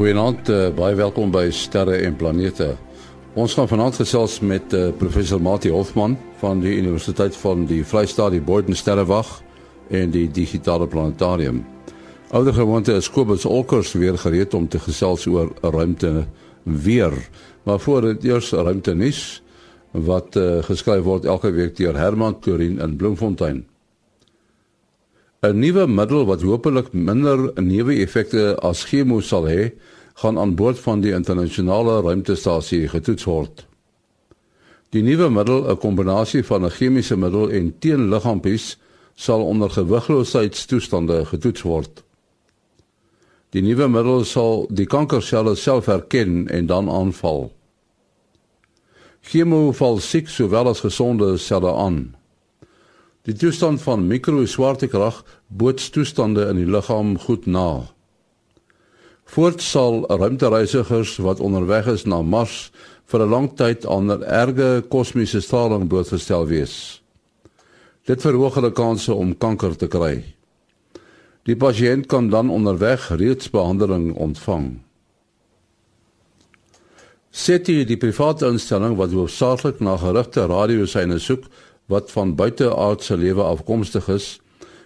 Goeienaand, uh, baie welkom by Sterre en Planete. Ons gaan vanaand gesels met uh, professor Mati Hofman van die Universiteit van die Vrystaat, die Boden Sterrewag en die Digitale Planetarium. Oude gewoonte is Kobus Olkers weer gereed om te gesels oor ruimte weer. Maar voor dit eers ruimte nuus wat uh, geskryf word elke week deur Herman Torin in Bloemfontein. 'n Nuwe middel wat hopelik minder neeweffekte as chemo sal hê, gaan aan boord van die internasionale ruimtestasie getoets word. Die nuwe middel, 'n kombinasie van 'n chemiese middel en teenliggaampies, sal onder gewigloosheidsstoestande getoets word. Die nuwe middel sal die kankerselle self herken en dan aanval. Chemo val siek sowel as gesonde selle aan. Die toestand van mikroswaartekrag boots toestande in die liggaam goed na. Voorts sal ruimtereisigers wat onderweg is na Mars vir 'n lang tyd onder erge kosmiese straling blootgestel wees. Dit verhoog hulle kanse om kanker te kry. Die pasiënt kan dan onderweg reeds behandeling ontvang. SETI, die private instelling wat hoofsaaklik na gerigte radiosyne soek, wat van buiteaardse lewe afkomstig is,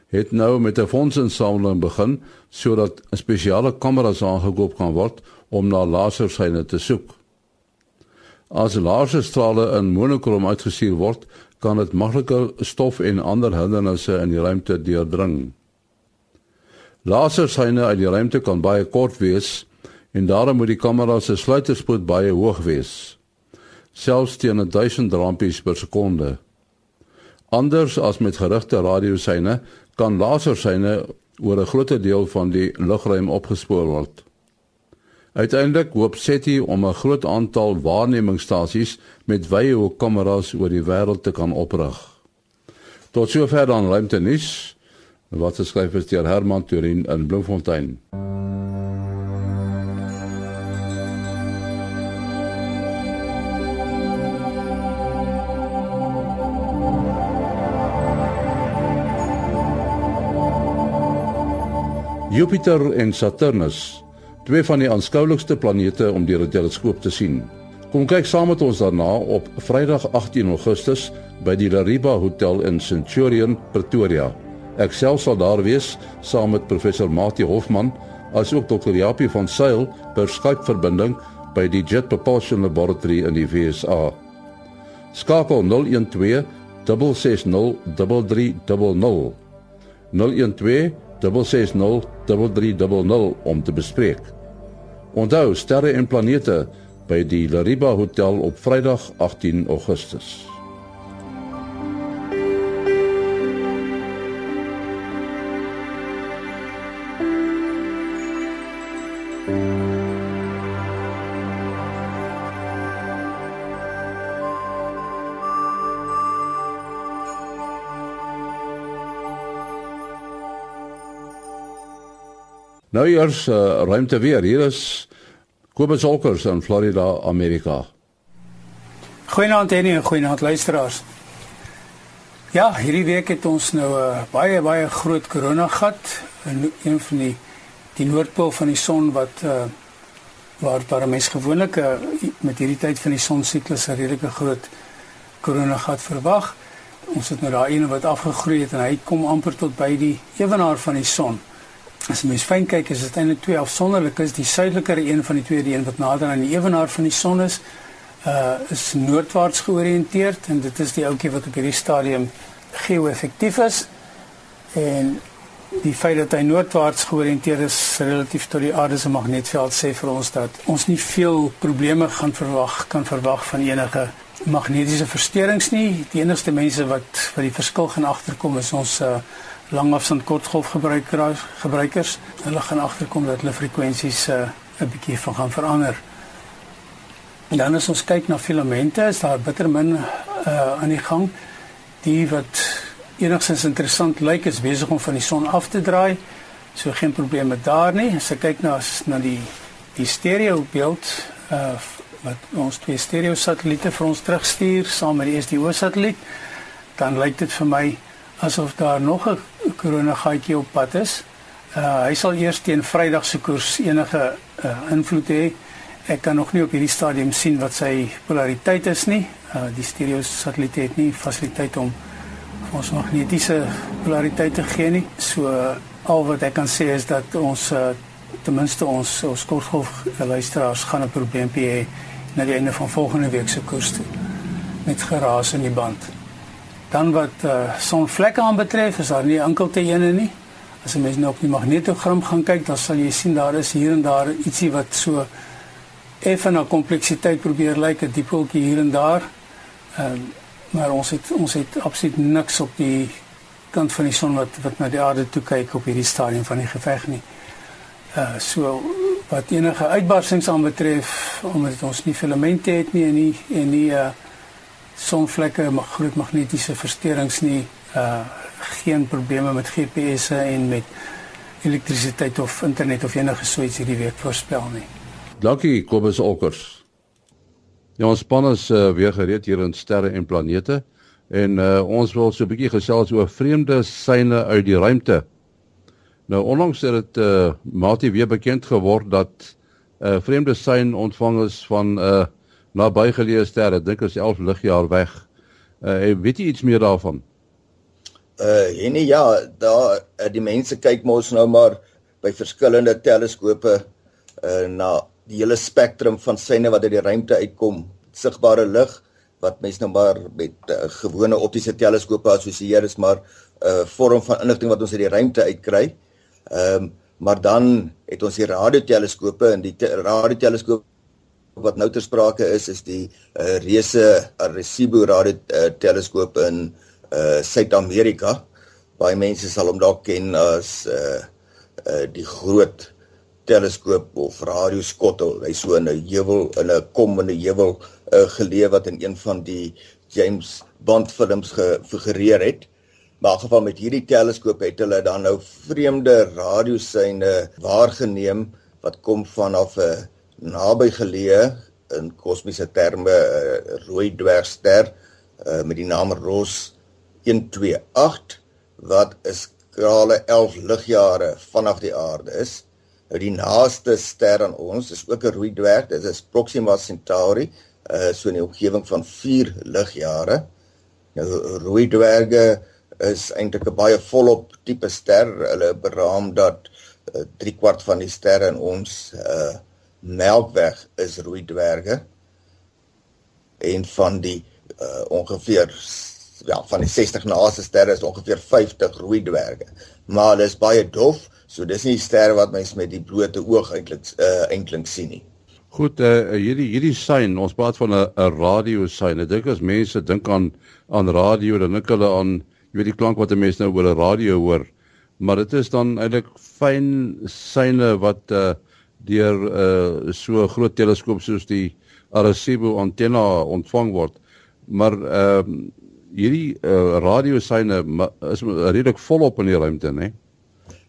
het nou met 'n fondsinsameling begin sodat spesiale kameras aangekoop kan word om na lasersyne te soek. As laserstrale in monokroom uitgestuur word, kan dit makliker stof en ander hindernisse in die ruimte deurdring. Lasersyne uit die ruimte kan baie kort wees en daarom moet die kamera se sluiterspoed baie hoog wees. Selfs teen 1000 rampies per sekonde. Anders as met gerigte radiosyne kan lasersyne oor 'n groot deel van die lugruim opgespoor word. Uiteindelik hoop SETI om 'n groot aantal waarnemingsstasies met wye hoek kameras oor die wêreld te kan oprig. Tot sover dan ruimte nuus wat geskryf is deur Herman Turin in Bloemfontein. Jupiter en Saturnus, twee van die aanskoulikste planete om deur 'n teleskoop te sien. Kom kyk saam met ons daarna op Vrydag 18 Augustus by die Lariba Hotel in Centurion, Pretoria. Ek self sal daar wees saam met professor Mati Hofman, asook dokter Japie van Sail per Skype-verbinding by die Jet Propulsion Laboratory in die VSA. Skakel 012 660 3300 012 660 om te bespreek. Onthou sterre en planete by die Lariba Hotel op Vrydag 18 Augustus. Nou eers uh, ruimte weer. Hier is Kobus Olkers in Florida, Amerika. Goeienaand en goeienaand luisteraars. Ja, hierdie week het ons nou 'n uh, baie baie groot korona gat in een van die die noordpool van die son wat uh waar waar mense gewoonlik uh, met hierdie tyd van die son siklus 'n redelike groot korona gat verwag. Ons het nou daai een wat afgegroei het en hy kom amper tot by die ewenaar van die son. As jy mens fyn kyk, is dit eintlik twee afsonderlikes. Die suidelike een van die twee, die een wat nader aan die ewenaar van die son is, uh is noordwaarts georiënteerd en dit is die ouetjie wat op hierdie stadium geo-effektief is. En die feit dat hy noordwaarts georiënteerd is relatief tot die aarde se magnetveld sê vir ons dat ons nie veel probleme gaan verwag kan verwag van enige magnetiese versteurings nie. Die enigste mense wat wat die verskil gaan agterkom is ons uh langafstand kortgolf gebruikers hulle gaan agterkom dat hulle frekwensies 'n uh, bietjie van gaan verander. En dan as ons kyk na filamente, is daar bitter min uh aan die gang. Die wat enigstens interessant lyk is besig om van die son af te draai. So geen probleme daar nie. As ek kyk na na die die stereo beeld uh wat ons twee stereo satelliete vir ons terugstuur saam met die SDO satelliet, dan lyk dit vir my asof daar nog 'n korona gaatjie op pad is. Uh hy sal eers teen Vrydag se koers enige uh, invloed hê. Ek kan nog nie op hierdie stadium sien wat sy polariteit is nie. Uh, die stereo satelliet het nie fasiliteit om ons magnetiese polariteit te gee nie. So uh, al wat ek kan sê is dat ons uh, ten minste ons ons kortgolf luisteraars gaan 'n probleempie hê na die einde van volgende week se koers toe met geraas in die band. Dan wat uh, sonvlekke aanbetref, is daar nie enkelte ene nie. As jy mens nou op die magnetogram gaan kyk, dan sal jy sien daar is hier en daar ietsie wat so effe na kompleksiteit probeer lyk, 'n diepeltjie hier en daar. Ehm uh, maar ons het ons het absoluut niks op die kant van die son wat wat na die aarde toe kyk op hierdie stadium van die geveg nie. Uh so wat enige uitbarsings aanbetref, omdat ons nie filamente het nie en nie en nie uh sonvlekke, maar groot magnetiese versteurings nie, uh geen probleme met GPS'e en met elektrisiteit of internet of enige so iets hierdie week voorspel nie. Dankie Kobus Olkers. Ja, ons span is uh, weer gereed hier in sterre en planete en uh, ons wil so 'n bietjie gesels oor vreemde seine uit die ruimte. Nou onlangs het dit uh Mati weer bekend geword dat 'n uh, vreemde sein ontvang is van 'n uh, nabygeleë ster, dink is 11 ligjaar weg. Uh weet jy iets meer daarvan? Uh en ja, daar uh, die mense kyk mos nou maar by verskillende teleskope uh na die hele spektrum van seine wat uit die ruimte uitkom, sigbare lig wat mense nou maar met uh, gewone optiese teleskope assosieer is maar 'n uh, vorm van inligting wat ons uit die ruimte uitkry. Ehm um, maar dan het ons die radioteleskope en die te radioteleskoop wat nou ter sprake is is die uh, reuse Arecibo radioteleskoop in uh Suid-Amerika. Baie mense sal hom dalk ken as uh uh die groot teleskoop of radioskottel. Hy so in 'n heuwel in 'n kom in 'n heuwel uh, geleë wat in een van die James Bond films gefigureer het. Maar in geval met hierdie teleskoop het hulle dan nou vreemde radioseine waargeneem wat kom vanaf 'n nabygeleë in kosmiese terme 'n rooi dwergster uh, met die naam Ross 128 wat is krale 11 ligjare vanaf die aarde is. Nou die naaste ster aan ons is ook 'n rooi dwerg, dit is Proxima Centauri, uh, so in die omgewing van 4 ligjare. Nou rooi dwerge is eintlik 'n baie volop tipe ster. Hulle beraam dat 3 uh, kwart van die sterre in ons uh Melkweg is rooi dwerge. En van die uh ongeveer ja, van die 60 naaste sterre is ongeveer 50 rooi dwerge. Maar hulle is baie dof, so dis nie sterre wat mens met die blote oog eintlik uh eintlik sien nie. Goed, uh hierdie hierdie sein, ons praat van 'n 'n radio sein. Ek dink as mense dink aan aan radio, dan dink hulle aan jy weet die klank wat 'n mens nou oor 'n radio hoor, maar dit is dan eintlik fyn syne wat uh deur uh so 'n groot teleskoop soos die Arecibo antenna ontvang word. Maar ehm uh, hierdie uh radiosyne is redelik volop in die ruimte, né?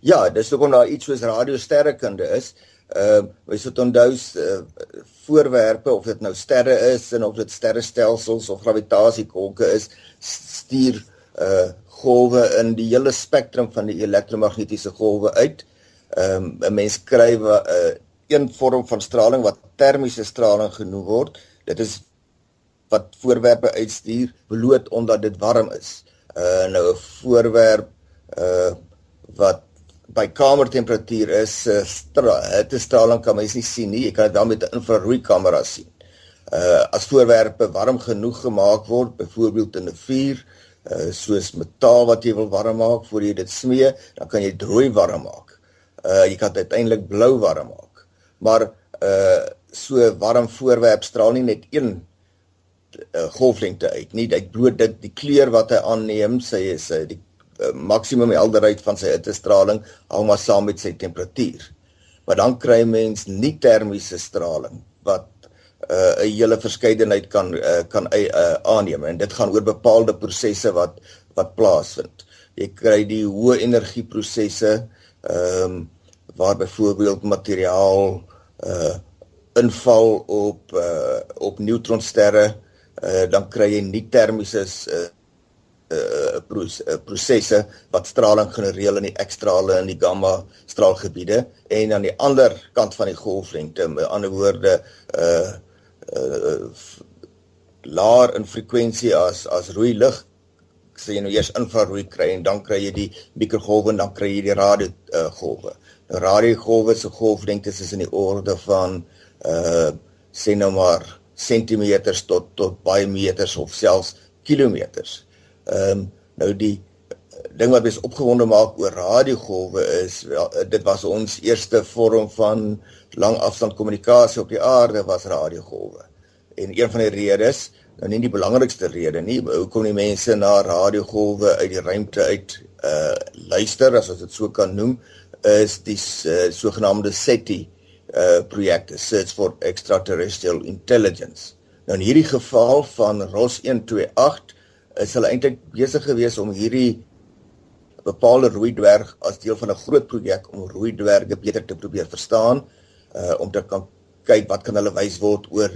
Ja, dis hoekom daar iets soos radiosterrekunde is. Ehm uh, jy moet onthou uh, voorwerpe of dit nou sterre is en of dit sterrestelsels of gravitasiekolke is, stuur uh golwe in die hele spektrum van die elektromagnetiese golwe uit. Ehm um, 'n mens kry 'n uh, een vorm van straling wat termiese straling genoem word. Dit is wat voorwerpe uitstuur bloot omdat dit warm is. Uh nou 'n voorwerp uh wat by kamertemperatuur is, uh, hitte straling kan mens nie sien nie. Jy kan dit dan met 'n infrarooi kamera sien. Uh as voorwerpe warm genoeg gemaak word, byvoorbeeld in 'n vuur, uh soos metaal wat jy wil warm maak voor jy dit smee, dan kan jy dit rooi warm maak. Uh jy kan dit uiteindelik blou warm maak. Maar uh so warm voorwerp straal nie net een uh, golflengte uit nie. Dit bloot dit die kleur wat hy aanneem, sy is uh, die uh, maksimum helderheid van sy hittestraling hang maar saam met sy temperatuur. Maar dan kry mens nie termiese straling wat uh, 'n hele verskeidenheid kan uh, kan uh, aanneem en dit gaan oor bepaalde prosesse wat wat plaasvind. Jy kry die hoë energie prosesse ehm um, waar byvoorbeeld materiaal uh inval op uh op neutronsterre uh dan kry jy nie termiese uh uh, prosesse wat straling genereer in die ekstrale en die gamma straalgebiede en aan die ander kant van die golflengte met ander woorde uh uh laer in frekwensie as as rooi lig sê jy nou eers infrarooi kry en dan kry jy die mikrogolwe en dan kry jy die radio uh, golwe. Die radiogolwe se golflengtes is in die orde van uh sê nou maar sentimeters tot tot baie meters of selfs kilometers. Ehm um, nou die ding wat mens opgewonde maak oor radiogolwe is wel dit was ons eerste vorm van langafstand kommunikasie op die aarde was radiogolwe. En een van die redes, nou nie die belangrikste rede nie, hoekom die mense na radiogolwe uit die ruimte uit uh luister as ons dit so kan noem, is die uh, sogenaamde SETI uh projekte, Search for Extraterrestrial Intelligence. Nou in hierdie geval van ROS 128 is hulle eintlik besig gewees om hierdie bepaalde rooi dwerg as deel van 'n groot projek om rooi dwerge beter te probeer verstaan, uh om te kan kyk wat kan hulle wys word oor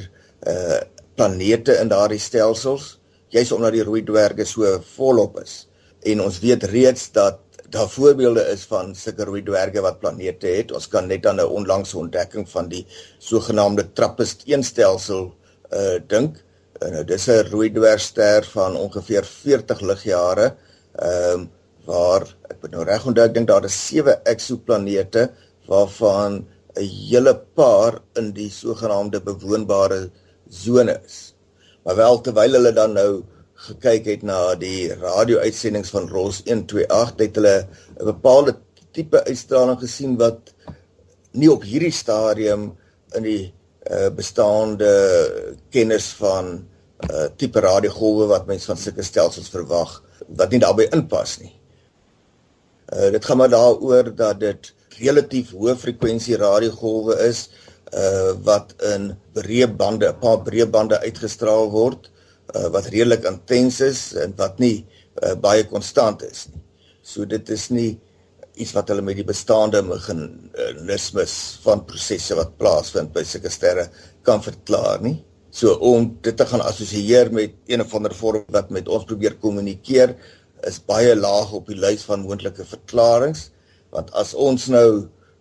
uh planete in daardie stelsels, juis omdat die rooi dwerge so volop is. En ons weet reeds dat daar voorbeelde is van sulke rooi dwerge wat planete het. Ons kan net aan 'n onlangse ontdekking van die sogenaamde TRAPPIST-1 stelsel uh dink En nou dis 'n rooi dwergster van ongeveer 40 ligjare. Ehm um, waar ek moet nou reg onthou ek dink daar is sewe eksoplanete waarvan 'n hele paar in die sogenaamde bewoonbare sone is. Maar wel terwyl hulle dan nou gekyk het na die radio-uitsendings van Ros 128 het hulle 'n bepaalde tipe uitstraling gesien wat nie op hierdie stadium in die uh, bestaande kennis van uh tipe radiogolwe wat mense van sulke stelsels verwag wat nie daarbey inpas nie. Uh dit gaan maar daaroor dat dit relatief hoë frekwensie radiogolwe is uh wat in breë bande, 'n paar breë bande uitgestraal word uh wat redelik intens is en wat nie uh, baie konstant is nie. So dit is nie iets wat hulle met die bestaande meganismes van prosesse wat plaasvind by sulke sterre kan verklaar nie. So om dit te gaan assosieer met een of ander vorm wat met ons probeer kommunikeer is baie laag op die lys van moontlike verklaringe want as ons nou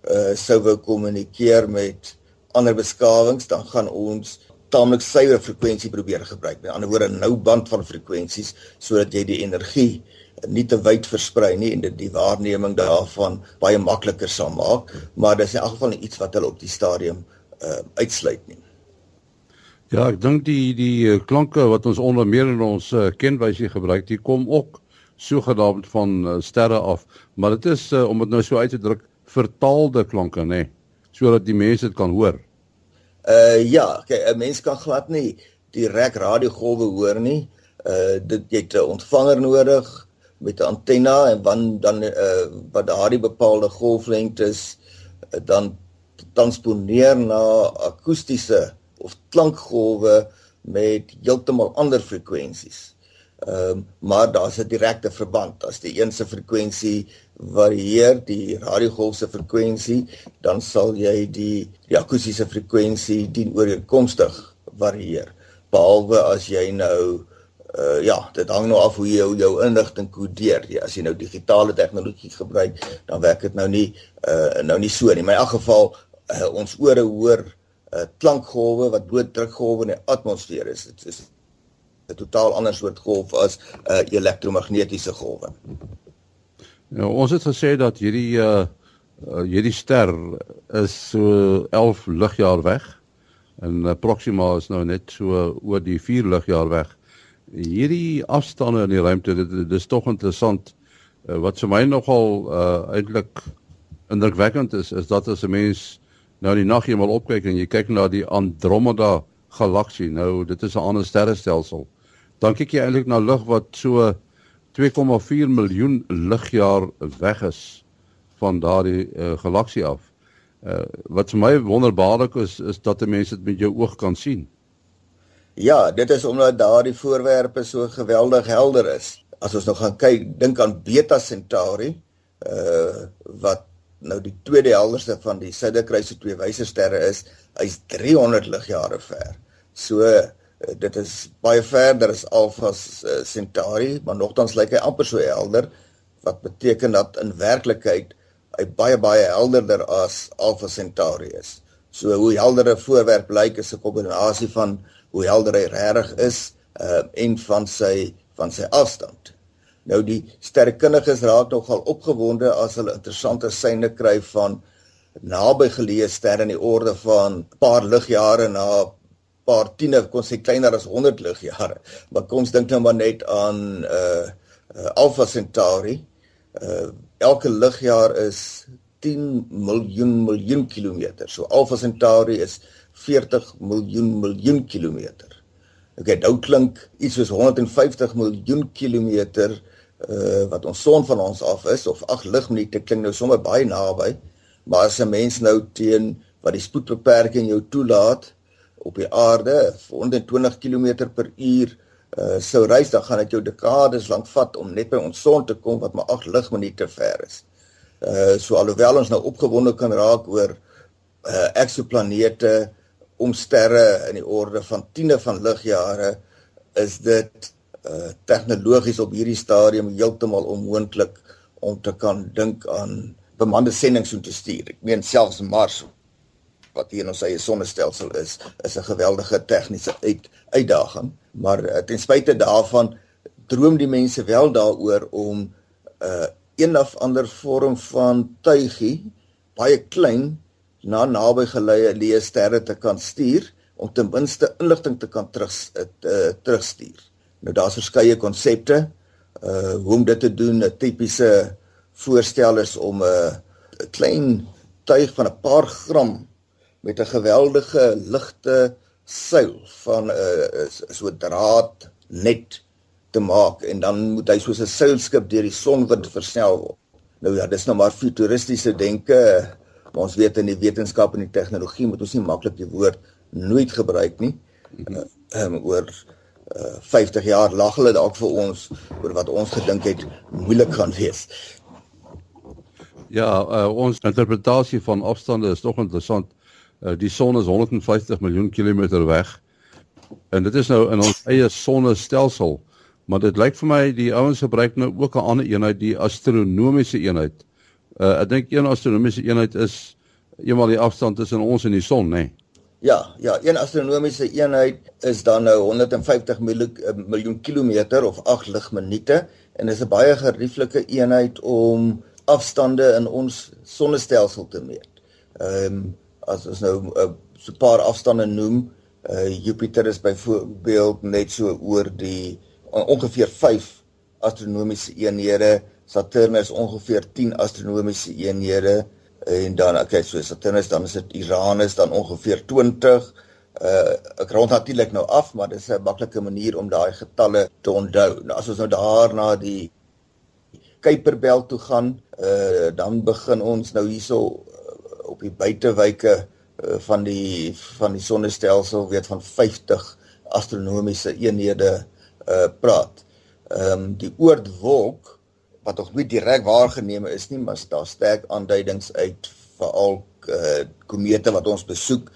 uh, sou wou kommunikeer met ander beskawings dan gaan ons taamlik suiwer frekwensie probeer gebruik. Met ander woorde 'n nou band van frekwensies sodat jy die energie nie te wyd versprei nie en dit die waarneming daarvan baie makliker sal maak, maar dis in elk geval iets wat hulle op die stadium uh, uitsluit nie. Ja, ek dink die die uh, klanke wat ons onder meer in ons uh, kenwysie gebruik, die kom ook sogenaamd van uh, sterre af, maar dit is uh, om dit nou so uit te druk vertaalde klanke, nê, nee, sodat die mense dit kan hoor. Uh ja, kyk, 'n mens kan glad nie direk radiogolwe hoor nie. Uh dit jy het 'n ontvanger nodig met 'n antenna en dan dan uh wat daardie bepaalde golflengtes uh, dan transponeer na akoestiese of klankgolwe met heeltemal ander frekwensies. Ehm um, maar daar's 'n direkte verband. As die een se frekwensie varieer, die radiogolf se frekwensie, dan sal jy die die akoestiese frekwensie dienooreenkomstig varieer. Behalwe as jy nou uh ja, dit hang nou af hoe jy jou, inligting kodeer. Ja, as jy nou digitale tegnologie gebruik, dan werk dit nou nie uh nou nie so nie. Maar in elk geval uh, ons ore hoor uh, klankgolwe wat blootdrukgolwe in die atmosfeer is. Dit is 'n totaal ander soort golf as 'n uh, elektromagnetiese golwe. Ja, ons het gesê dat hierdie uh, uh hierdie ster is so 11 ligjaar weg en uh, Proxima is nou net so oor die 4 ligjaar weg. Hierdie afstande in die ruimte, dit, dit is tog interessant. Uh, wat vir my nogal uh eintlik indrukwekkend is, is dat as 'n mens nou die naghemel opkyk en jy kyk na die Andromeda galaksie, nou dit is 'n ander sterrestelsel. Dan kyk jy eintlik na lig wat so 2,4 miljoen ligjaar weg is van daardie uh, galaksie af. Uh, wat vir my wonderbaarlik is is dat 'n mens dit met jou oog kan sien. Ja, dit is omdat daardie voorwerpe so geweldig helder is. As ons nou gaan kyk, dink aan Beta Centauri, uh wat nou die tweede helderste van die Suiderkruis se twee wyse sterre is, hy's 300 ligjare ver. So Uh, dit is baie verder as Alpha uh, Centauri, maar nogtans lyk hy amper so helder wat beteken dat in werklikheid hy baie baie helderder as Alpha Centauri is. So hoe helder 'n voorwerp lyk is 'n kombinasie van hoe helder hy regtig is uh, en van sy van sy afstand. Nou die sterrekundiges raak nogal opgewonde as hulle interessante syne kry van naby geleë sterre in die orde van paar ligjare na paar tiene kon sê kleiner as 100 ligjare. Maar kom ons dink nou maar net aan uh, uh Alpha Centauri. Uh elke ligjaar is 10 miljoen miljoen kilometer. So Alpha Centauri is 40 miljoen miljoen kilometer. Okay, nou klink iets soos 150 miljoen kilometer uh wat ons son van ons af is of ag ligminute klink nou sommer baie naby maar as 'n mens nou teen wat die spoedbeperking jou toelaat op die aarde 120 km per uur uh sou reis dan gaan dit jou dekades lank vat om net by ons son te kom wat maar 8 ligminute ver is. Uh so alhoewel ons nou opgewonde kan raak oor uh eksoplanete om sterre in die orde van tiende van ligjare is dit uh tegnologies op hierdie stadium heeltemal onmoontlik om te kan dink aan bemande sendinge so te stuur. Ek meen selfs Mars wat hier in ons eie sonnestelsel is, is 'n geweldige tegniese uit, uitdaging, maar uh, ten spyte daarvan droom die mense wel daaroor om 'n uh, een of ander vorm van tuigie baie klein na naby geleë leë sterre te kan stuur om ten minste inligting te kan terug uh, terugstuur. Nou daar's verskeie konsepte uh hoe om dit te doen. 'n Tipiese voorstel is om 'n uh, klein tuig van 'n paar gram met 'n geweldige ligte seil van 'n uh, so draad net te maak en dan moet hy soos 'n seilskip deur die sonwind versnel word. Nou ja, dis nou maar futuristiese denke. Maar ons weet in die wetenskap en die tegnologie moet ons nie maklik die woord nooit gebruik nie. Ehm um, oor uh, eh, 50 jaar lag hulle dalk vir ons oor wat ons gedink het moeilik gaan wees. Ja, uh, ons interpretasie van afstande is tog interessant. Uh, die son is 150 miljoen kilometer weg. En dit is nou in ons eie sonnestelsel, maar dit lyk vir my die ouens gebruik nou ook 'n ander eenheid, die astronomiese eenheid. Uh, ek dink een astronomiese eenheid is eenmal die afstand tussen ons en die son, nê? Nee. Ja, ja, een astronomiese eenheid is dan nou 150 miljoen, eh, miljoen kilometer of 8 ligminute en is 'n baie gerieflike eenheid om afstande in ons sonnestelsel te meet. Ehm um, as ons nou 'n uh, so 'n paar afstande noem, uh, Jupiter is byvoorbeeld net so oor die uh, ongeveer 5 astronomiese eenhede, Saturnus ongeveer 10 astronomiese eenhede en dan okay so Saturnus dan is dit Uranus dan ongeveer 20 uh ek rond natuurlik nou af maar dis 'n maklike manier om daai getalle te onthou. Nou as ons nou daar na die Kuiperbelt toe gaan, uh dan begin ons nou hierso op die buitewyke uh, van die van die sonnestelsel weet van 50 astronomiese eenhede uh praat. Ehm um, die oortwolk wat nog nie direk waargeneem is nie, maar daar sterk aanduidings uit veral uh, komete wat ons besoek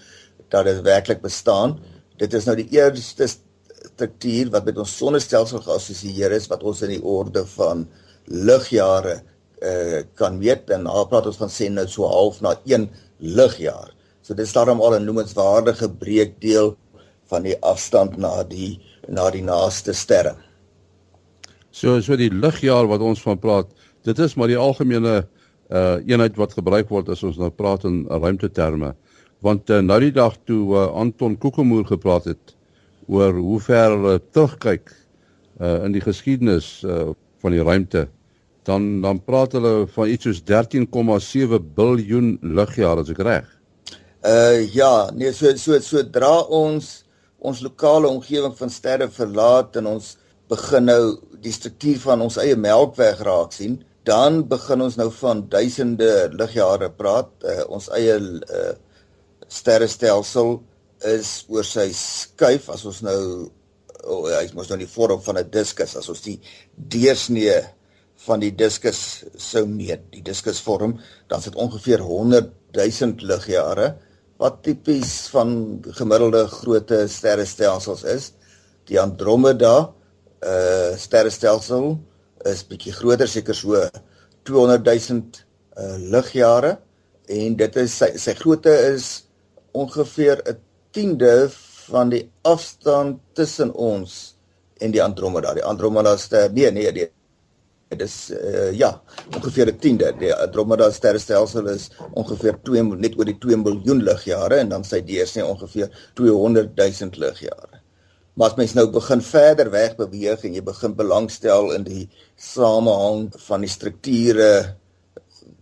dat dit werklik bestaan. Dit is nou die eerste struktuur wat met ons sonnestelsel geassosieer is wat ons in die orde van ligjare uh, kan meet en al praat ons van sê nou so half na 1 ligjaar. So dit is daarom al 'n noemenswaardige breekdeel van die afstand na die na die naaste sterre. So so die ligjaar wat ons van praat, dit is maar die algemene uh eenheid wat gebruik word as ons nou praat in ruimteterme. Want uh, nou die dag toe uh, Anton Kokemoer gepraat het oor hoe ver hulle terugkyk uh in die geskiedenis uh van die ruimte, dan dan praat hulle van iets soos 13,7 biljoen ligjare as ek reg. Uh ja, nee so so sodra ons ons lokale omgewing van sterre verlaat en ons begin nou die struktuur van ons eie melkweg raak sien, dan begin ons nou van duisende ligjare praat. Uh, ons eie uh, sterrestelsel is oor sy skuif as ons nou oh, hy mos nou die vorm van 'n diskus as ons die deursnee van die diskus sou meet, die diskusvorm, dan sit ongeveer 100 000 ligjare wat tipies van gemiddelde grootte sterrestelsels is. Die Andromeda uh sterrestelsel is bietjie groter, seker so 200 000 uh ligjare en dit is sy sy grootte is ongeveer 'n tiende van die afstand tussen ons en die Andromeda. Die Andromeda ster nee nee nee dit is uh, ja, ongeveer 'n tiende. Die Andromeda sterrestelsel is ongeveer 2 net oor die 2 miljoen ligjare en dan sy deursnee ongeveer 200 000 ligjare. Maar as mens nou begin verder weg beweeg en jy begin belangstel in die samehang van die strukture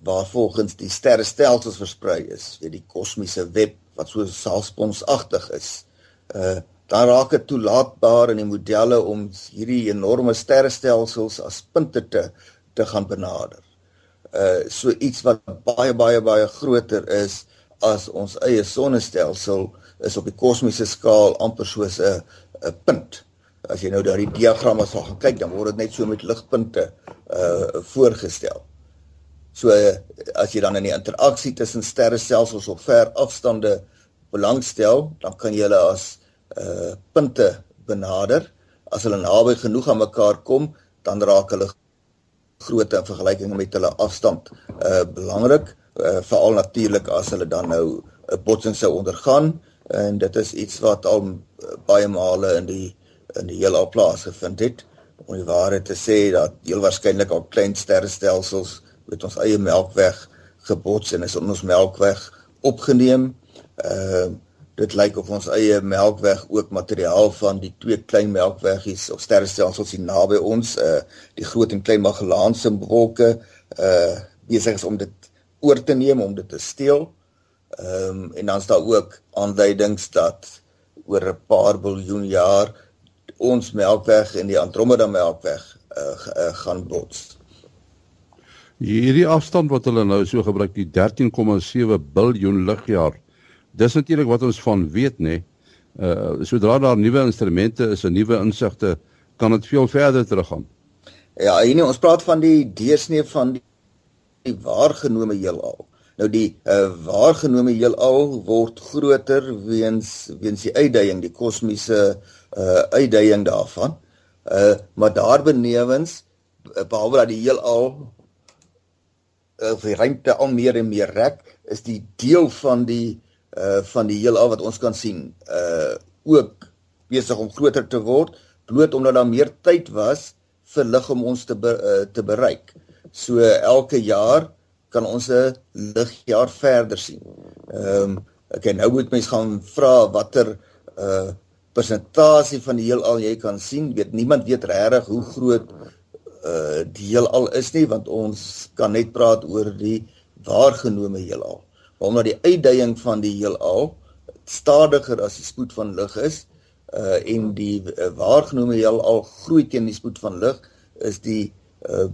waarvolgens die sterrestelsels versprei is, weet die kosmiese web wat so saalsponsagtig is. Uh dan raak dit toelaatbaar in die modelle om hierdie enorme sterrestelsels as punte te te gaan benader. Uh so iets wat baie baie baie groter is as ons eie sonnestelsel is op die kosmiese skaal amper soos 'n 'n punt. As jy nou daardie diagramme sal gaan kyk, dan word dit net so met ligpunte uh voorgestel. So as jy dan in die interaksie tussen sterrestelsels op ver afstande belangstel, dan kan jy hulle as uh punte benader. As hulle naby genoeg aan mekaar kom, dan raak hulle grootte in vergelyking met hulle afstand uh belangrik, uh, veral natuurlik as hulle dan nou 'n botsing sou ondergaan en dit is iets wat al uh, baie male in die in die heelal plaasgevind het. Om die waarheid te sê dat heel waarskynlik al klein sterrestelsels met ons eie melkweg gebots en is in ons melkweg opgeneem. Ehm uh, dit lyk of ons eie melkweg ook materiaal van die twee klein melkweggies of sterrestelsels hier naby ons, uh die groot en klein Magellaanse wolke uh besig is om dit oor te neem om dit te steel. Ehm um, en dan is daar ook aanduidings dat oor 'n paar biljoen jaar ons melkweg en die Andromeda melkweg uh, uh gaan bots. Hierdie afstand wat hulle nou so gebruik, die 13,7 biljoen ligjaar. Dis natuurlik wat ons van weet, nê. Nee. Uh sodra daar nuwe instrumente is en nuwe insigte, kan dit veel verder teruggaan. Ja, hier nie, ons praat van die deursnee van die, die waargenome heelal. Nou die uh waargenome heelal word groter weens weens die uitdaging, die kosmiese uh uitdaging daarvan. Uh maar daarbenewens behalwe dat die heelal of die ruimte al meer en meer rek, is die deel van die uh van die heelal wat ons kan sien uh ook besig om groter te word bloot omdat daar meer tyd was vir lig om ons te be, uh, te bereik. So elke jaar kan ons 'n ligjaar verder sien. Ehm um, okay, nou moet mens gaan vra watter uh persentasie van die heelal jy kan sien. Weet niemand weet regtig hoe groot uh die heelal is nie want ons kan net praat oor die waargenome heelal. Omdat die uitdaging van die heelal stadiger as die spoed van lig is uh en die uh, waargenome heelal groei teen die spoed van lig is die uh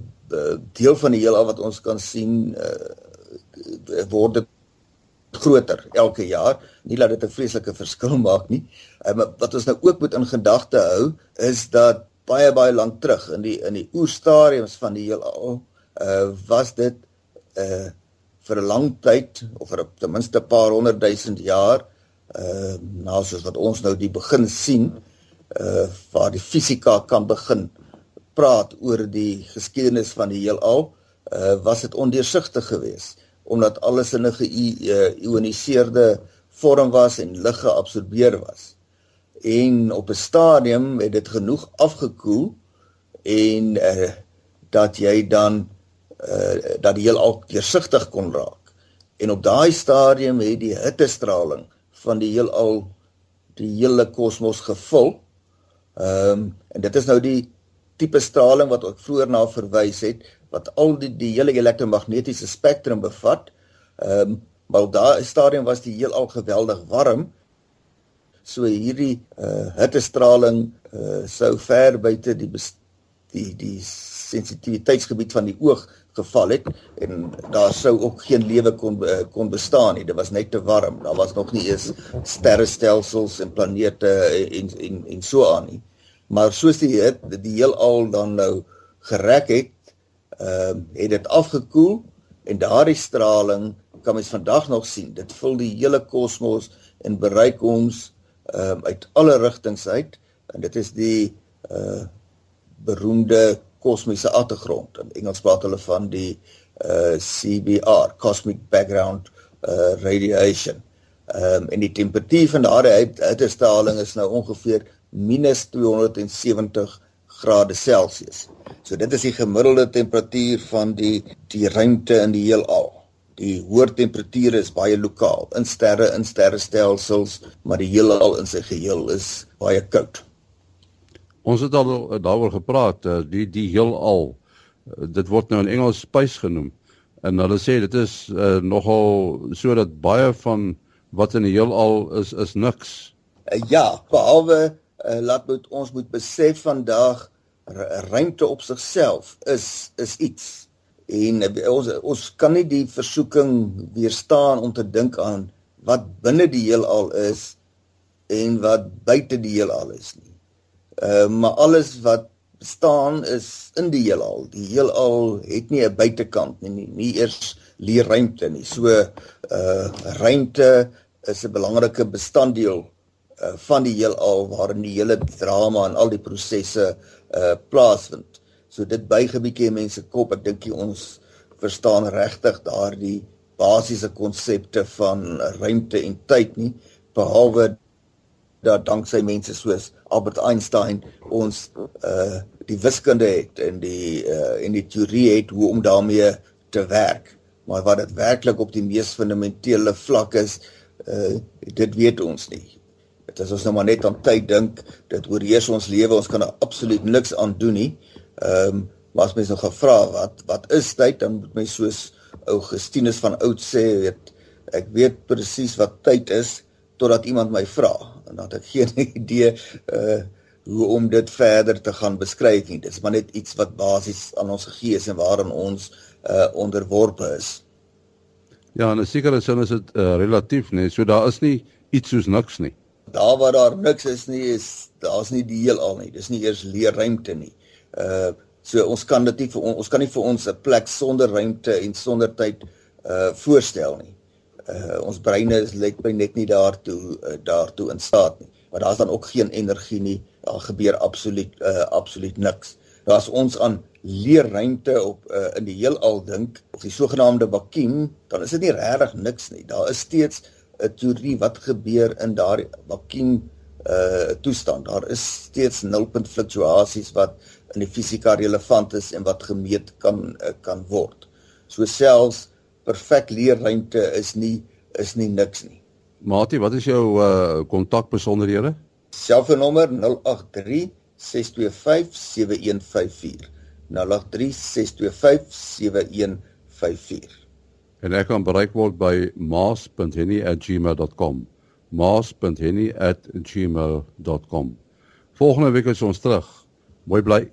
deel van die heelal wat ons kan sien uh word groter elke jaar. Nie dat dit 'n vreeslike verskil maak nie. Uh, wat ons nou ook moet in gedagte hou is dat baie baie lank terug in die in die oerstadiums van die heelal uh was dit uh vir 'n lang tyd of vir ten minste 'n paar honderd duisend jaar uh nou soos wat ons nou die begin sien uh waar die fisika kan begin praat oor die geskiedenis van die heelal uh was dit ondeursigtig geweest omdat alles in 'n geïoniseerde vorm was en lig geabsorbeer was. En op 'n stadium het dit genoeg afgekoel en uh dat jy dan uh dat die heelal deursigtig kon raak. En op daai stadium het die hittestraling van die heelal die hele kosmos gevul. Ehm um, en dit is nou die tipe straling wat ek vroeër na verwys het wat al die die hele elektromagnetiese spektrum bevat. Ehm um, maar op daai stadium was die heelal geweldig warm so hierdie uh hittestraling uh sou ver buite die die die sensitiwiteitsgebied van die oog geval het en daar sou ook geen lewe kon uh, kon bestaan nie. Dit was net te warm. Daar was nog nie eens sterrestelsels en planete en en en so aan nie. Maar soos die het, die heelal dan nou gerek het ehm uh, het dit afgekoel en daardie straling kan mens vandag nog sien. Dit vul die hele kosmos en bereik ons ehm um, uit alle rigtings uit. En dit is die uh beroemde kosmiese agtergrond. In Engels praat hulle van die uh CBR, cosmic background uh radiation. Ehm um, en die temperatuur van daardie hittestraling is nou ongeveer -270 grade Celsius. So dit is die gemiddelde temperatuur van die die ruimte in die heelal. Die hoër temperature is baie lokaal in sterre in sterrestelsels, maar die heelal in sy geheel is baie koud. Ons het al daaroor gepraat, eh, die die heelal. Eh, dit word nou in Engels space genoem. En hulle sê dit is uh, nogal sodat baie van wat in die heelal is is niks. Uh, ja, behalwe uh, laat moet ons moet besef vandag ruimte op sigself is is iets en uh, ons ons kan nie die versoeking weerstaan om te dink aan wat binne die heelal is en wat buite die heelal is nie. Uh maar alles wat bestaan is in die heelal. Die heelal het nie 'n buitekant nie, nie, nie eers leer ruimte nie. So uh ruimte is 'n belangrike bestanddeel uh, van die heelal waarin die hele drama en al die prosesse uh plaasvind. So dit buig 'n bietjie mense kop. Ek dink ons verstaan regtig daardie basiese konsepte van ruimte en tyd nie behalwe dat danksy mense soos Albert Einstein ons uh die wiskunde het en die uh en die teorie het hoe om daarmee te werk. Maar wat dit werklik op die mees fundamentele vlak is, uh dit weet ons nie. Dit is ons nou maar net aan tyd dink, dit oorheers ons lewe, ons kan absoluut niks aan doen nie. Ehm um, as mens nou gevra wat wat is tyd, dan moet mens soos Augustinus van oud sê, weet ek weet presies wat tyd is totdat iemand my vra en dan het ek geen idee uh hoe om dit verder te gaan beskryf nie. Dit is maar net iets wat basies aan ons gegee is en waaraan ons uh onderworpe is. Ja, en 'n sekere sin is dit uh, relatief, nee. So daar is nie iets soos niks nie daar waar daar niks is nie is daar's nie die heelal nie. Dis nie eers leer ruimte nie. Uh so ons kan dit nie vir on, ons kan nie vir ons 'n plek sonder ruimte en sonder tyd uh voorstel nie. Uh ons breine is let by net nie daartoe uh, daartoe in staat nie. Maar daar's dan ook geen energie nie. Daar gebeur absoluut uh absoluut niks. Daar's ons aan leer ruimte op uh, in die heelal dink, of die sogenaamde vakuum, dan is dit nie regtig niks nie. Daar is steeds 'n teorie wat gebeur in daardie vakuum uh toestand. Daar is steeds nulpunt fluktuasies wat in die fisika relevant is en wat gemeet kan uh, kan word. So selfs perfek leerruimte is nie is nie niks nie. Matie, wat is jou uh kontakbesonderhede? Selfoonnommer 083 625 7154. 083 625 7154 en ek kan bereik word by maas.henny@gmail.com maas.henny@gmail.com volgende week is ons terug mooi bly